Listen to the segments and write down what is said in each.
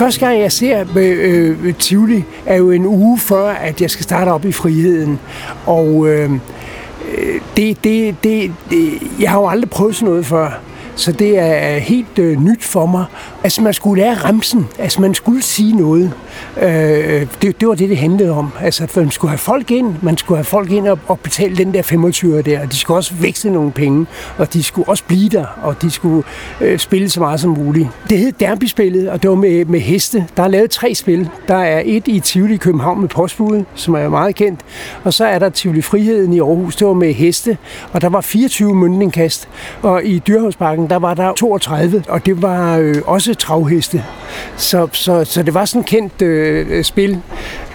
Første gang, jeg ser øh, øh, Tivoli, er jo en uge før, at jeg skal starte op i friheden. Og øh, øh det, det, det, det, jeg har jo aldrig prøvet sådan noget før. Så det er helt øh, nyt for mig. Altså, man skulle lære ramsen. Altså, man skulle sige noget. Øh, det, det var det, det handlede om. Altså, for man skulle have folk ind. Man skulle have folk ind og, og betale den der 25 der. Og de skulle også veksle nogle penge. Og de skulle også blive der. Og de skulle øh, spille så meget som muligt. Det hed Derbyspillet, og det var med, med heste. Der er lavet tre spil. Der er et i Tivoli i København med postbuddet, som er meget kendt. Og så er der Tivoli Friheden i Aarhus. Det var med heste. Og der var 24 møntningkast. Og i Dyrhavsparken, der var der 32, og det var øh, også travheste. Så, så, så det var sådan et kendt øh, spil.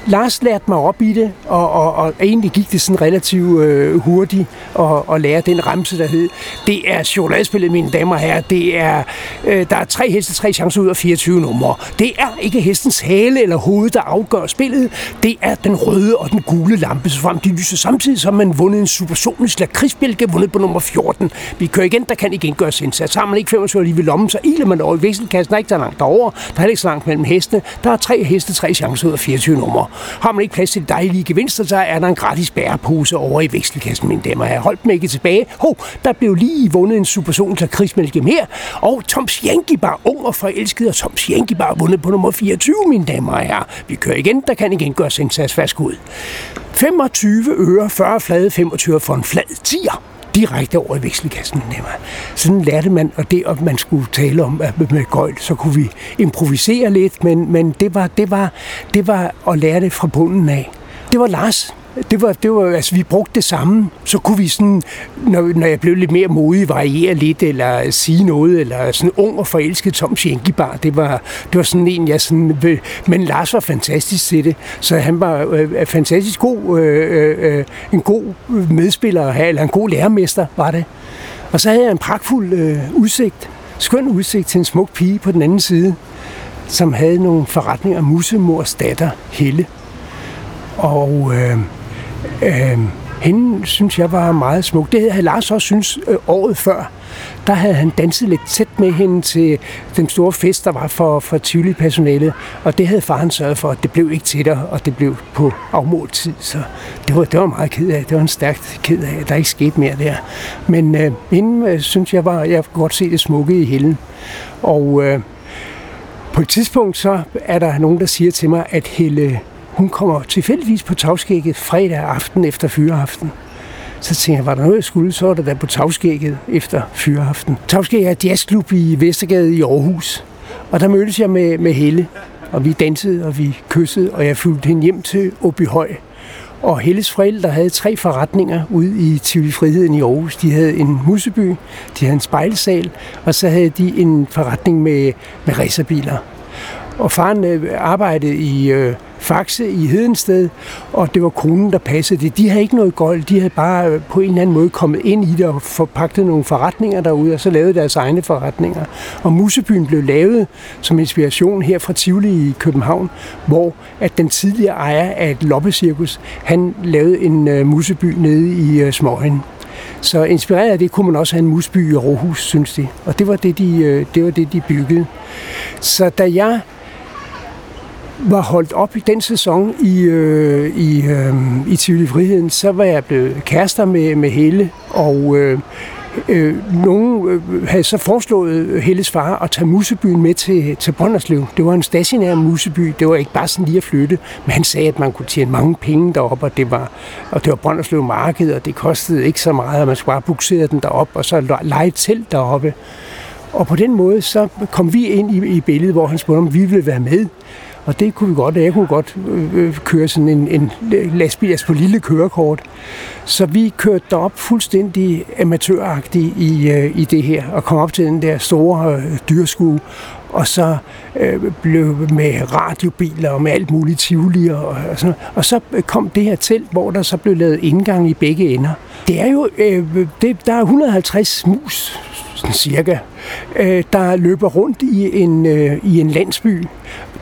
Lars lærte mig op i det, og, og, og egentlig gik det sådan relativt øh, hurtigt at, at lære den ramse, der hed. Det er chokoladespillet, mine damer og herrer. Det er, øh, der er tre heste, tre chancer ud af 24 numre. Det er ikke hestens hale eller hoved, der afgør spillet. Det er den røde og den gule lampe, så frem de lyser samtidig, som man vundet en supersonisk lakridsbjælke, vundet på nummer 14. Vi kører igen, der kan igen gøres indsats. Har man ikke 25 lige ved lommen, så iler man over i vekselkassen. Der er ikke så langt derover. Der er ikke så langt mellem hestene. Der er tre heste, tre chancer ud af 24 numre. Har man ikke plads til dejlige gevinster, så er der en gratis bærepose over i vekselkassen, mine damer. Jeg holdt dem ikke tilbage. Hov, der blev lige vundet en superson til krigsmælke her. Og Tom Yankee var ung og forelsket, og Tom Yankee var vundet på nummer 24, mine damer og herrer. Vi kører igen, der kan igen gøres indsats ud. 25 øre, 40 flade, 25 for en flad tier direkte over i vekselkassen. Sådan lærte man, og det, at man skulle tale om med gøjl, så kunne vi improvisere lidt, men, men det, var, det, var, det var at lære det fra bunden af. Det var Lars, det var, det var, altså vi brugte det samme, så kunne vi sådan, når, når jeg blev lidt mere modig, variere lidt, eller sige noget, eller sådan ung og forelsket Tom Schenkebar, det var, det var sådan en, jeg sådan, men Lars var fantastisk til det, så han var øh, øh fantastisk god, øh, øh, øh, en god medspiller, eller en god lærermester, var det. Og så havde jeg en pragtfuld øh, udsigt, skøn udsigt til en smuk pige på den anden side, som havde nogle forretninger, musemors datter, Helle. Og øh, Øh, hende synes jeg var meget smuk. Det havde Lars også synes øh, året før. Der havde han danset lidt tæt med hende til den store fest, der var for, for Tivoli-personalet. Og det havde faren sørget for, at det blev ikke til og det blev på afmålt tid. Så det var, det var meget ked af. Det var en stærkt ked af, at der ikke skete mere der. Men øh, hende øh, synes jeg var, jeg kunne godt se det smukke i hælden. Og øh, på et tidspunkt så er der nogen, der siger til mig, at Helle hun kommer tilfældigvis på tagskægget fredag aften efter fyreaften. Så tænkte jeg, var der noget, jeg skulle, så var der der på tagskægget efter fyreaften. Tagskægget er et jazzklub i Vestergade i Aarhus. Og der mødtes jeg med, med Helle, og vi dansede, og vi kyssede, og jeg fulgte hende hjem til Åbyhøj. Og Helles forældre havde tre forretninger ude i Tivoli Friheden i Aarhus. De havde en museby, de havde en spejlsal, og så havde de en forretning med, med racerbiler. Og faren øh, arbejdede i øh, Faxe i Hedensted, og det var konen, der passede det. De havde ikke noget gold, de havde bare øh, på en eller anden måde kommet ind i det og forpagtet nogle forretninger derude, og så lavet deres egne forretninger. Og Musebyen blev lavet som inspiration her fra Tivoli i København, hvor at den tidligere ejer af et loppecirkus, han lavede en uh, museby nede i øh, uh, Småhen. Så inspireret af det kunne man også have en musby i Aarhus, synes de. Og det var det, de, det var det, de byggede. Så da jeg var holdt op i den sæson i, øh, i, øh, i Tivoli Friheden, så var jeg blevet kærester med, med Helle, og øh, øh, nogen øh, havde så foreslået Helles far at tage Musebyen med til, til Brønderslev. Det var en stationær Museby, det var ikke bare sådan lige at flytte, men han sagde, at man kunne tjene mange penge deroppe, og det var, og det var Brønderslev Marked, og det kostede ikke så meget, at man skulle bare buksere den derop og så lege telt deroppe. Og på den måde, så kom vi ind i, i billedet, hvor han spurgte, om vi ville være med. Og det kunne vi godt, jeg kunne godt øh, øh køre sådan en, en lastbil, altså på lille kørekort. Så vi kørte derop fuldstændig amatøragtigt i, øh, i det her, og kom op til den der store øh, dyrskue, og så øh, blev med radiobiler og med alt muligt tivoli og, og sådan Og så øh, kom det her telt, hvor der så blev lavet indgang i begge ender. Det er jo, øh, det, der er 150 mus, sådan cirka, øh, der løber rundt i en, øh, i en landsby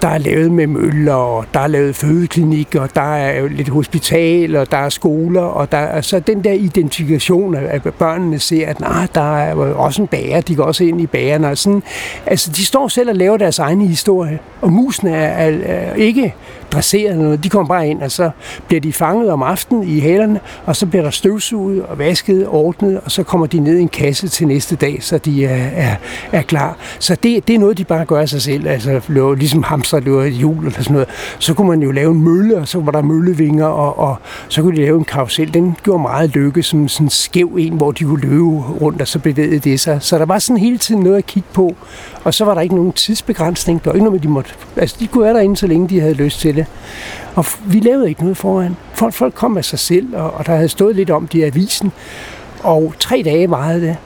der er lavet med møller, og der er lavet fødeklinik, og der er lidt hospital, og der er skoler, og der er så den der identifikation, at børnene ser, at nej, der er også en bager, de går også ind i bagerne. Og sådan, altså, de står selv og laver deres egne historie, og musen er, er, er ikke dresseret noget. De kommer bare ind, og så bliver de fanget om aftenen i halerne, og så bliver der støvsuget og vasket, ordnet, og så kommer de ned i en kasse til næste dag, så de er, er, er klar. Så det, det er noget, de bare gør af sig selv. Altså løber, ligesom hamster løber i hjul eller sådan noget. Så kunne man jo lave en mølle, og så var der møllevinger, og, og så kunne de lave en karusel. Den gjorde meget lykke som sådan en skæv en, hvor de kunne løbe rundt, og så bevægede det sig. Så der var sådan hele tiden noget at kigge på. Og så var der ikke nogen tidsbegrænsning. Der var ikke noget, de måtte... Altså, de kunne være derinde, så længe de havde lyst til det. Og vi lavede ikke noget foran. Folk, folk kom af sig selv, og, og der havde stået lidt om det i avisen. Og tre dage varede det.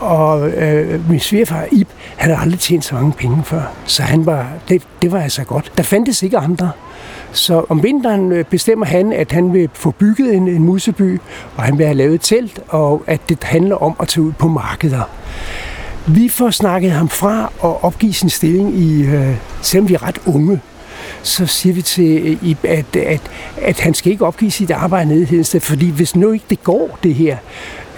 Og øh, min svigerfar Ib han havde aldrig tjent så mange penge før. Så han var, det, det var altså godt. Der fandtes ikke andre. Så om vinteren øh, bestemmer han, at han vil få bygget en, en museby, og han vil have lavet et telt, og at det handler om at tage ud på markeder. Vi får snakket ham fra at opgive sin stilling, i, øh, selvom vi er ret unge så siger vi til øh, Ib, at, at, at han skal ikke opgive sit arbejde nede i Hedensted, fordi hvis nu ikke det går, det her,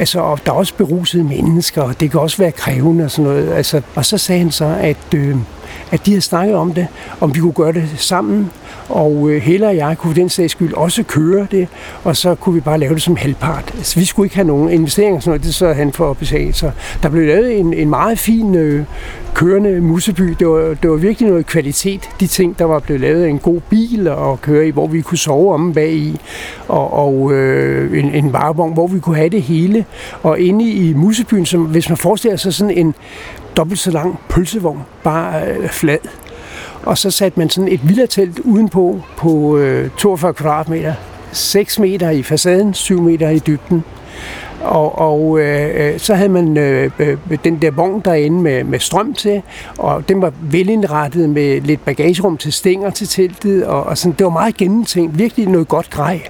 altså, og der er også berusede mennesker, og det kan også være krævende og sådan noget, altså, og så sagde han så, at, øh, at de havde snakket om det, om vi kunne gøre det sammen, og øh, Helle og jeg kunne for den sags skyld også køre det, og så kunne vi bare lave det som halvpart. Altså, vi skulle ikke have nogen investeringer, sådan noget, det så han for at betale. Så der blev lavet en, en meget fin øh, kørende museby. Det var, det var virkelig noget kvalitet, de ting, der var blevet lavet. En god bil at køre i, hvor vi kunne sove om bag i, og, og øh, en, en varevogn, hvor vi kunne have det hele. Og inde i musebyen, som, hvis man forestiller sig sådan en dobbelt så lang pølsevogn, bare øh, flad, og så satte man sådan et villatelt udenpå på øh, 42 kvadratmeter. 6 meter i facaden, 7 meter i dybden. Og, og øh, øh, så havde man øh, øh, den der vogn derinde med, med strøm til, og den var velindrettet med lidt bagagerum til stænger til teltet, og, og sådan, det var meget gennemtænkt, virkelig noget godt grej.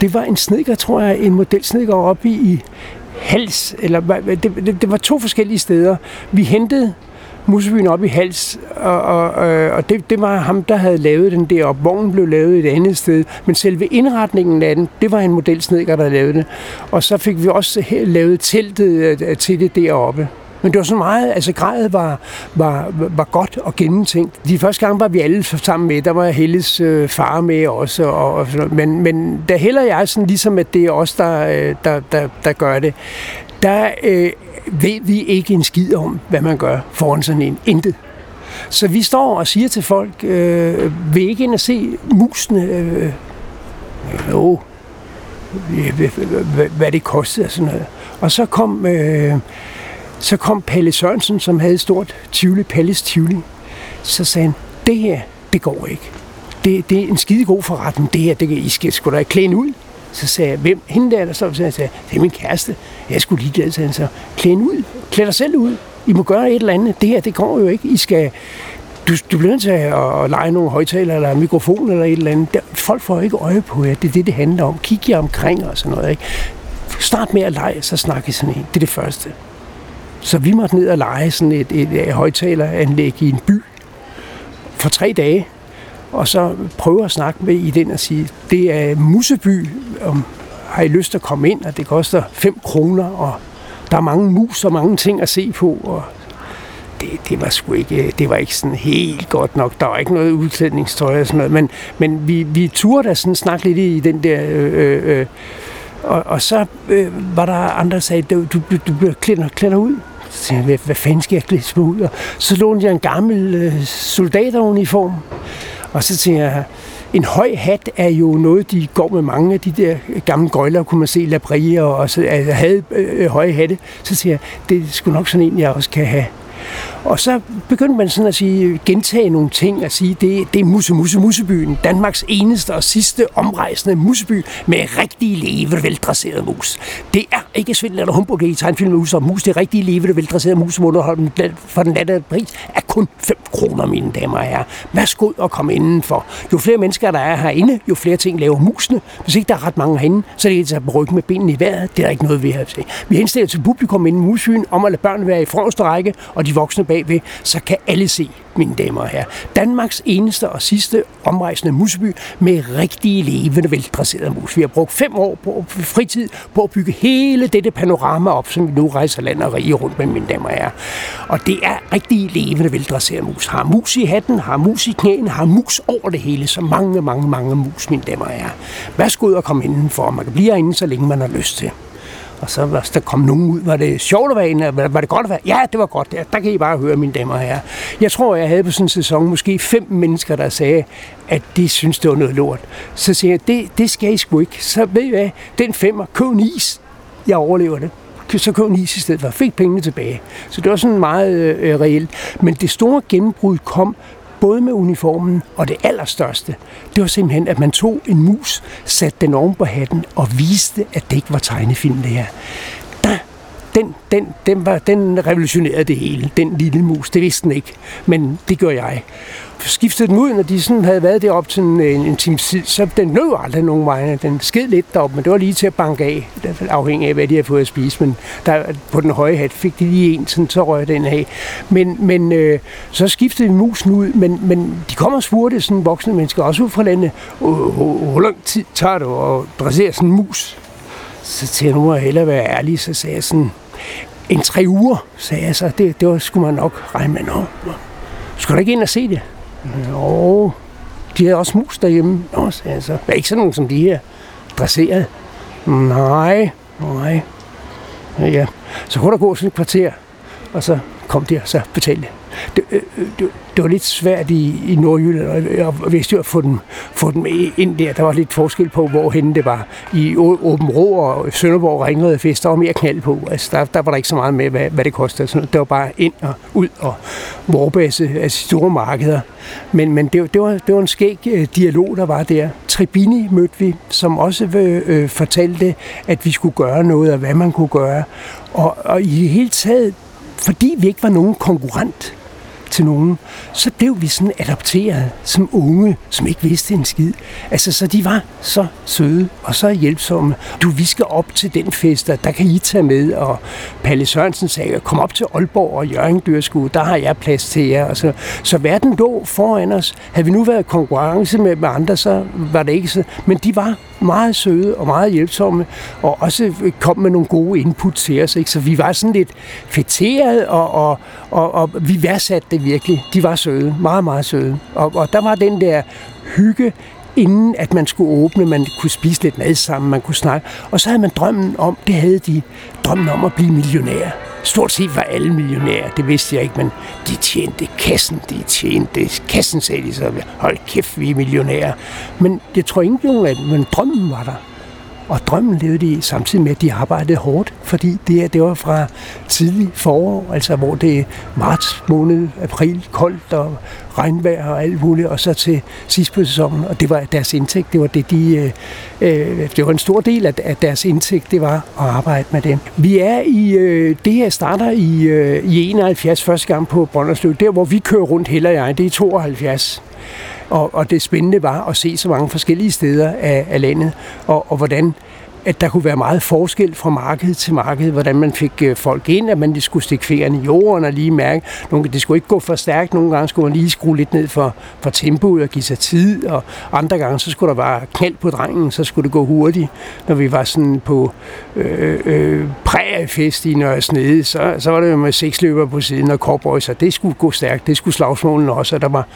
Det var en snedker, tror jeg, en modelsnedker oppe i, Hals, eller det, det, det var to forskellige steder. Vi hentede Musebyen op i Hals, og, og, og det, det var ham, der havde lavet den der, og vognen blev lavet et andet sted. Men selve indretningen af den, det var en modelsnedker, der lavede det. Og så fik vi også lavet teltet øh, til det deroppe. Men det var så meget, altså grejet var, var, var godt og gennemtænkt. De første gange var vi alle sammen med, der var Helles øh, far med også, og, og men, men da heller jeg sådan ligesom, at det er os, der, øh, der, der, der gør det, der øh, ved vi ikke en skid om, hvad man gør foran sådan en intet. Så vi står og siger til folk, øh, vil ikke ind og se musene? Øh, jo, hvad det kostede og sådan noget. Og så kom, øh, så kom Palle Sørensen, som havde et stort Tivoli, Palles Tivoli. Så sagde han, det her, det går ikke. Det, det er en skide god forretning, det her, det kan I skal sgu da klæde ud. Så sagde jeg, hvem? Hende der, der så sagde, jeg, det er min kæreste. Jeg skulle lige glæde, sagde han så. Klæd ud. Klæd dig selv ud. I må gøre et eller andet. Det her, det går jo ikke. I skal, du, du bliver nødt til at, at lege nogle højtaler eller mikrofon eller et eller andet. Der, folk får ikke øje på jer. Det er det, det handler om. Kig jer omkring og sådan noget. Ikke? Start med at lege, så snakke sådan en. Det er det første. Så vi måtte ned og lege sådan et, et, et højtaleranlæg i en by for tre dage og så prøve at snakke med i den og sige, det er Museby, om har I lyst til at komme ind, og det koster 5 kroner, og der er mange mus og mange ting at se på, og det, det var sgu ikke, det var ikke sådan helt godt nok. Der var ikke noget udklædningstøj og sådan noget, men, men vi, vi turde da sådan snakke lidt i den der... Øh, øh, øh, og, og så øh, var der andre, der sagde, du, du, du bliver klæder, klæder ud. Så siger jeg, hvad, fanden skal jeg klæde mig ud? Og så lånte jeg en gammel øh, soldateruniform. Og så tænker jeg, en høj hat er jo noget, de går med mange af de der gamle gøjler, kunne man se labrier og så altså, havde øh, høje hatte. Så siger jeg, det skulle nok sådan en, jeg også kan have. Og så begyndte man sådan at sige, gentage nogle ting og sige, det, det er Musse Musse Mussebyen, Danmarks eneste og sidste omrejsende museby med rigtige levende, veldresserede mus. Det er ikke svindel eller humbug i tegnfilm mus og mus, det er rigtige levende, veldresserede mus, som for den latte pris er kun 5 kroner, mine damer og herrer. Værsgo og kom indenfor. Jo flere mennesker, der er herinde, jo flere ting laver musene. Hvis ikke der er ret mange herinde, så er det at rykke med benene i vejret. Det er der ikke noget, vi har til. Vi henstiller til publikum inden musbyen om at lade børn være i forreste række, og og de voksne bagved, så kan alle se, mine damer og herrer. Danmarks eneste og sidste omrejsende museby med rigtige levende veldresserede mus. Vi har brugt fem år på fritid på at bygge hele dette panorama op, som vi nu rejser land og rige rundt med, mine damer og herrer. Og det er rigtige levende veldresserede mus. Har mus i hatten, har mus i knæene, har mus over det hele. Så mange, mange, mange mus, mine damer og herrer. Værsgo ud og komme indenfor. Man kan blive herinde, så længe man har lyst til. Og så hvis der kom nogen ud. Var det sjovt at være inde? Var det godt at være? Ja, det var godt. Der, der kan I bare høre, mine damer og herrer. Jeg tror, jeg havde på sådan en sæson måske fem mennesker, der sagde, at de synes, det var noget lort. Så siger jeg, det, det skal I sgu ikke. Så ved jeg, den femmer, køb en is. Jeg overlever det så køb en is i stedet for. Fik pengene tilbage. Så det var sådan meget øh, øh reelt. Men det store gennembrud kom både med uniformen og det allerstørste, det var simpelthen, at man tog en mus, satte den oven på hatten og viste, at det ikke var tegnefilm det her. Den, den, den, var, den revolutionerede det hele, den lille mus. Det vidste den ikke, men det gør jeg skiftede den ud, når de sådan havde været deroppe til en, en, en times tid, så den nød aldrig nogen vegne. Den sked lidt deroppe, men det var lige til at banke af, afhængig af, hvad de havde fået at spise. Men der, på den høje hat fik de lige en, sådan, så røg den af. Men, men øh, så skiftede vi musen ud, men, men de kommer spurgte sådan voksne mennesker, også ud fra landet, hvor lang tid tager det at dressere sådan en mus? Så til nu må jeg hellere være ærlig, så sagde jeg sådan, en tre uger, sagde jeg så. Det, det var, skulle man nok regne med. Nå, skal du ikke ind og se det? Jo, de havde også mus derhjemme. Nå, sagde jeg så. Er ikke sådan nogen som de her dresseret? Nej, nej. Ja, så kunne der gå sådan et kvarter, og så kom de og så betalte det, øh, det, det var lidt svært i, i Nordjylland og Vestjylland at få dem, få dem ind der. Der var lidt forskel på, hvorhen det var. I Åben Rå og Sønderborg Ringede Fest, der var mere knald på. Altså, der, der var der ikke så meget med, hvad, hvad det kostede. Sådan, det var bare ind og ud og vorbase, altså store markeder. Men, men det, det, var, det var en skæg øh, dialog, der var der. Tribini mødte vi, som også øh, øh, fortalte, at vi skulle gøre noget, og hvad man kunne gøre. Og, og i det hele taget, fordi vi ikke var nogen konkurrent til nogen, så blev vi sådan adopteret som unge, som ikke vidste en skid. Altså, så de var så søde og så hjælpsomme. Du, vi skal op til den fest, der kan I tage med. Og Palle Sørensen sagde, kom op til Aalborg og Jørgen Dyrskue, der har jeg plads til jer. Og så, så verden lå foran os. Havde vi nu været konkurrence med, med andre, så var det ikke så. Men de var meget søde og meget hjælpsomme, og også kom med nogle gode input til os. Ikke? Så vi var sådan lidt fætteret, og, og, og, og vi værdsatte det virkelig. De var søde, meget, meget søde. Og, og der var den der hygge, inden at man skulle åbne, man kunne spise lidt mad sammen, man kunne snakke. Og så havde man drømmen om, det havde de, drømmen om at blive millionær. Stort set var alle millionærer, det vidste jeg ikke, men de tjente kassen, de tjente kassen, sagde de så. Hold kæft, vi er millionærer. Men det tror ikke nogen af dem, men drømmen var der. Og drømmen levede de samtidig med, at de arbejdede hårdt, fordi det, det var fra tidlig forår, altså hvor det er marts måned, april, koldt og regnvejr og alt muligt, og så til sidst på sæsonen, og det var deres indtægt, det var det, de, øh, øh, det var en stor del af, af deres indtægt, det var at arbejde med det. Vi er i, øh, det her starter i, øh, i 71 første gang på Brønderslev, der hvor vi kører rundt, heller jeg, det er 72. Og, og det spændende var at se så mange forskellige steder af, af landet, og, og hvordan at der kunne være meget forskel fra marked til marked, hvordan man fik øh, folk ind, at man skulle stikke fingeren i jorden og lige mærke. Nogle, det skulle ikke gå for stærkt, nogle gange skulle man lige skrue lidt ned for, for tempoet og give sig tid, og andre gange så skulle der være knald på drengen, så skulle det gå hurtigt. Når vi var sådan på øh, øh, præfest i Nørresnede, så, så var det jo med seks løber på siden og cowboys, og det skulle gå stærkt, det skulle slagsmålene også, og der var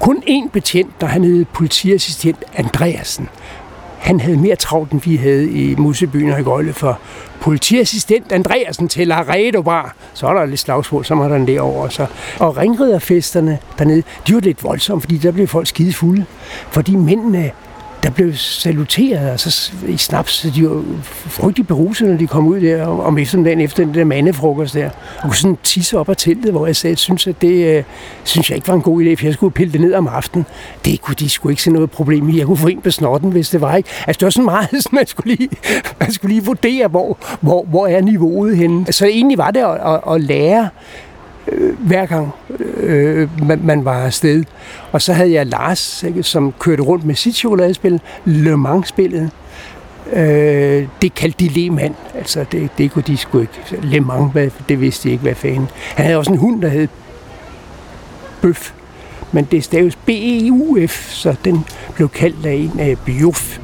kun én betjent, der han hed politiassistent Andreasen. Han havde mere travlt, end vi havde i Musebyen og i Gøjle, for politiassistent Andreasen til Laredo Bar. Så er der lidt slagsmål, så var der derovre. Så. Og ringriderfesterne dernede, de var lidt voldsomme, fordi der blev folk skide fulde. Fordi mændene der blev saluteret altså, i snaps, så de var frygtelig beruset, når de kom ud der om eftermiddagen efter den der mandefrokost der. Og kunne sådan tisse op af teltet, hvor jeg sagde, at synes, at det øh, synes jeg ikke var en god idé, for jeg skulle pille det ned om aftenen. Det kunne de skulle ikke se noget problem i. Jeg kunne få en på snotten, hvis det var ikke. Altså det var sådan meget, så man skulle lige, man skulle lige vurdere, hvor, hvor, hvor er niveauet henne. Så egentlig var det at, at, at lære Øh, hver gang øh, man, man var afsted. Og så havde jeg Lars, ikke, som kørte rundt med sit chokoladespil, Le Mans-spillet. Øh, det kaldte de Lehmann. Altså, det, det kunne de sgu ikke. Le Mans, hvad, det vidste de ikke, hvad fanden. Han havde også en hund, der hed Bøf. Men det staves B-E-U-F, så den blev kaldt af en af Bjuf.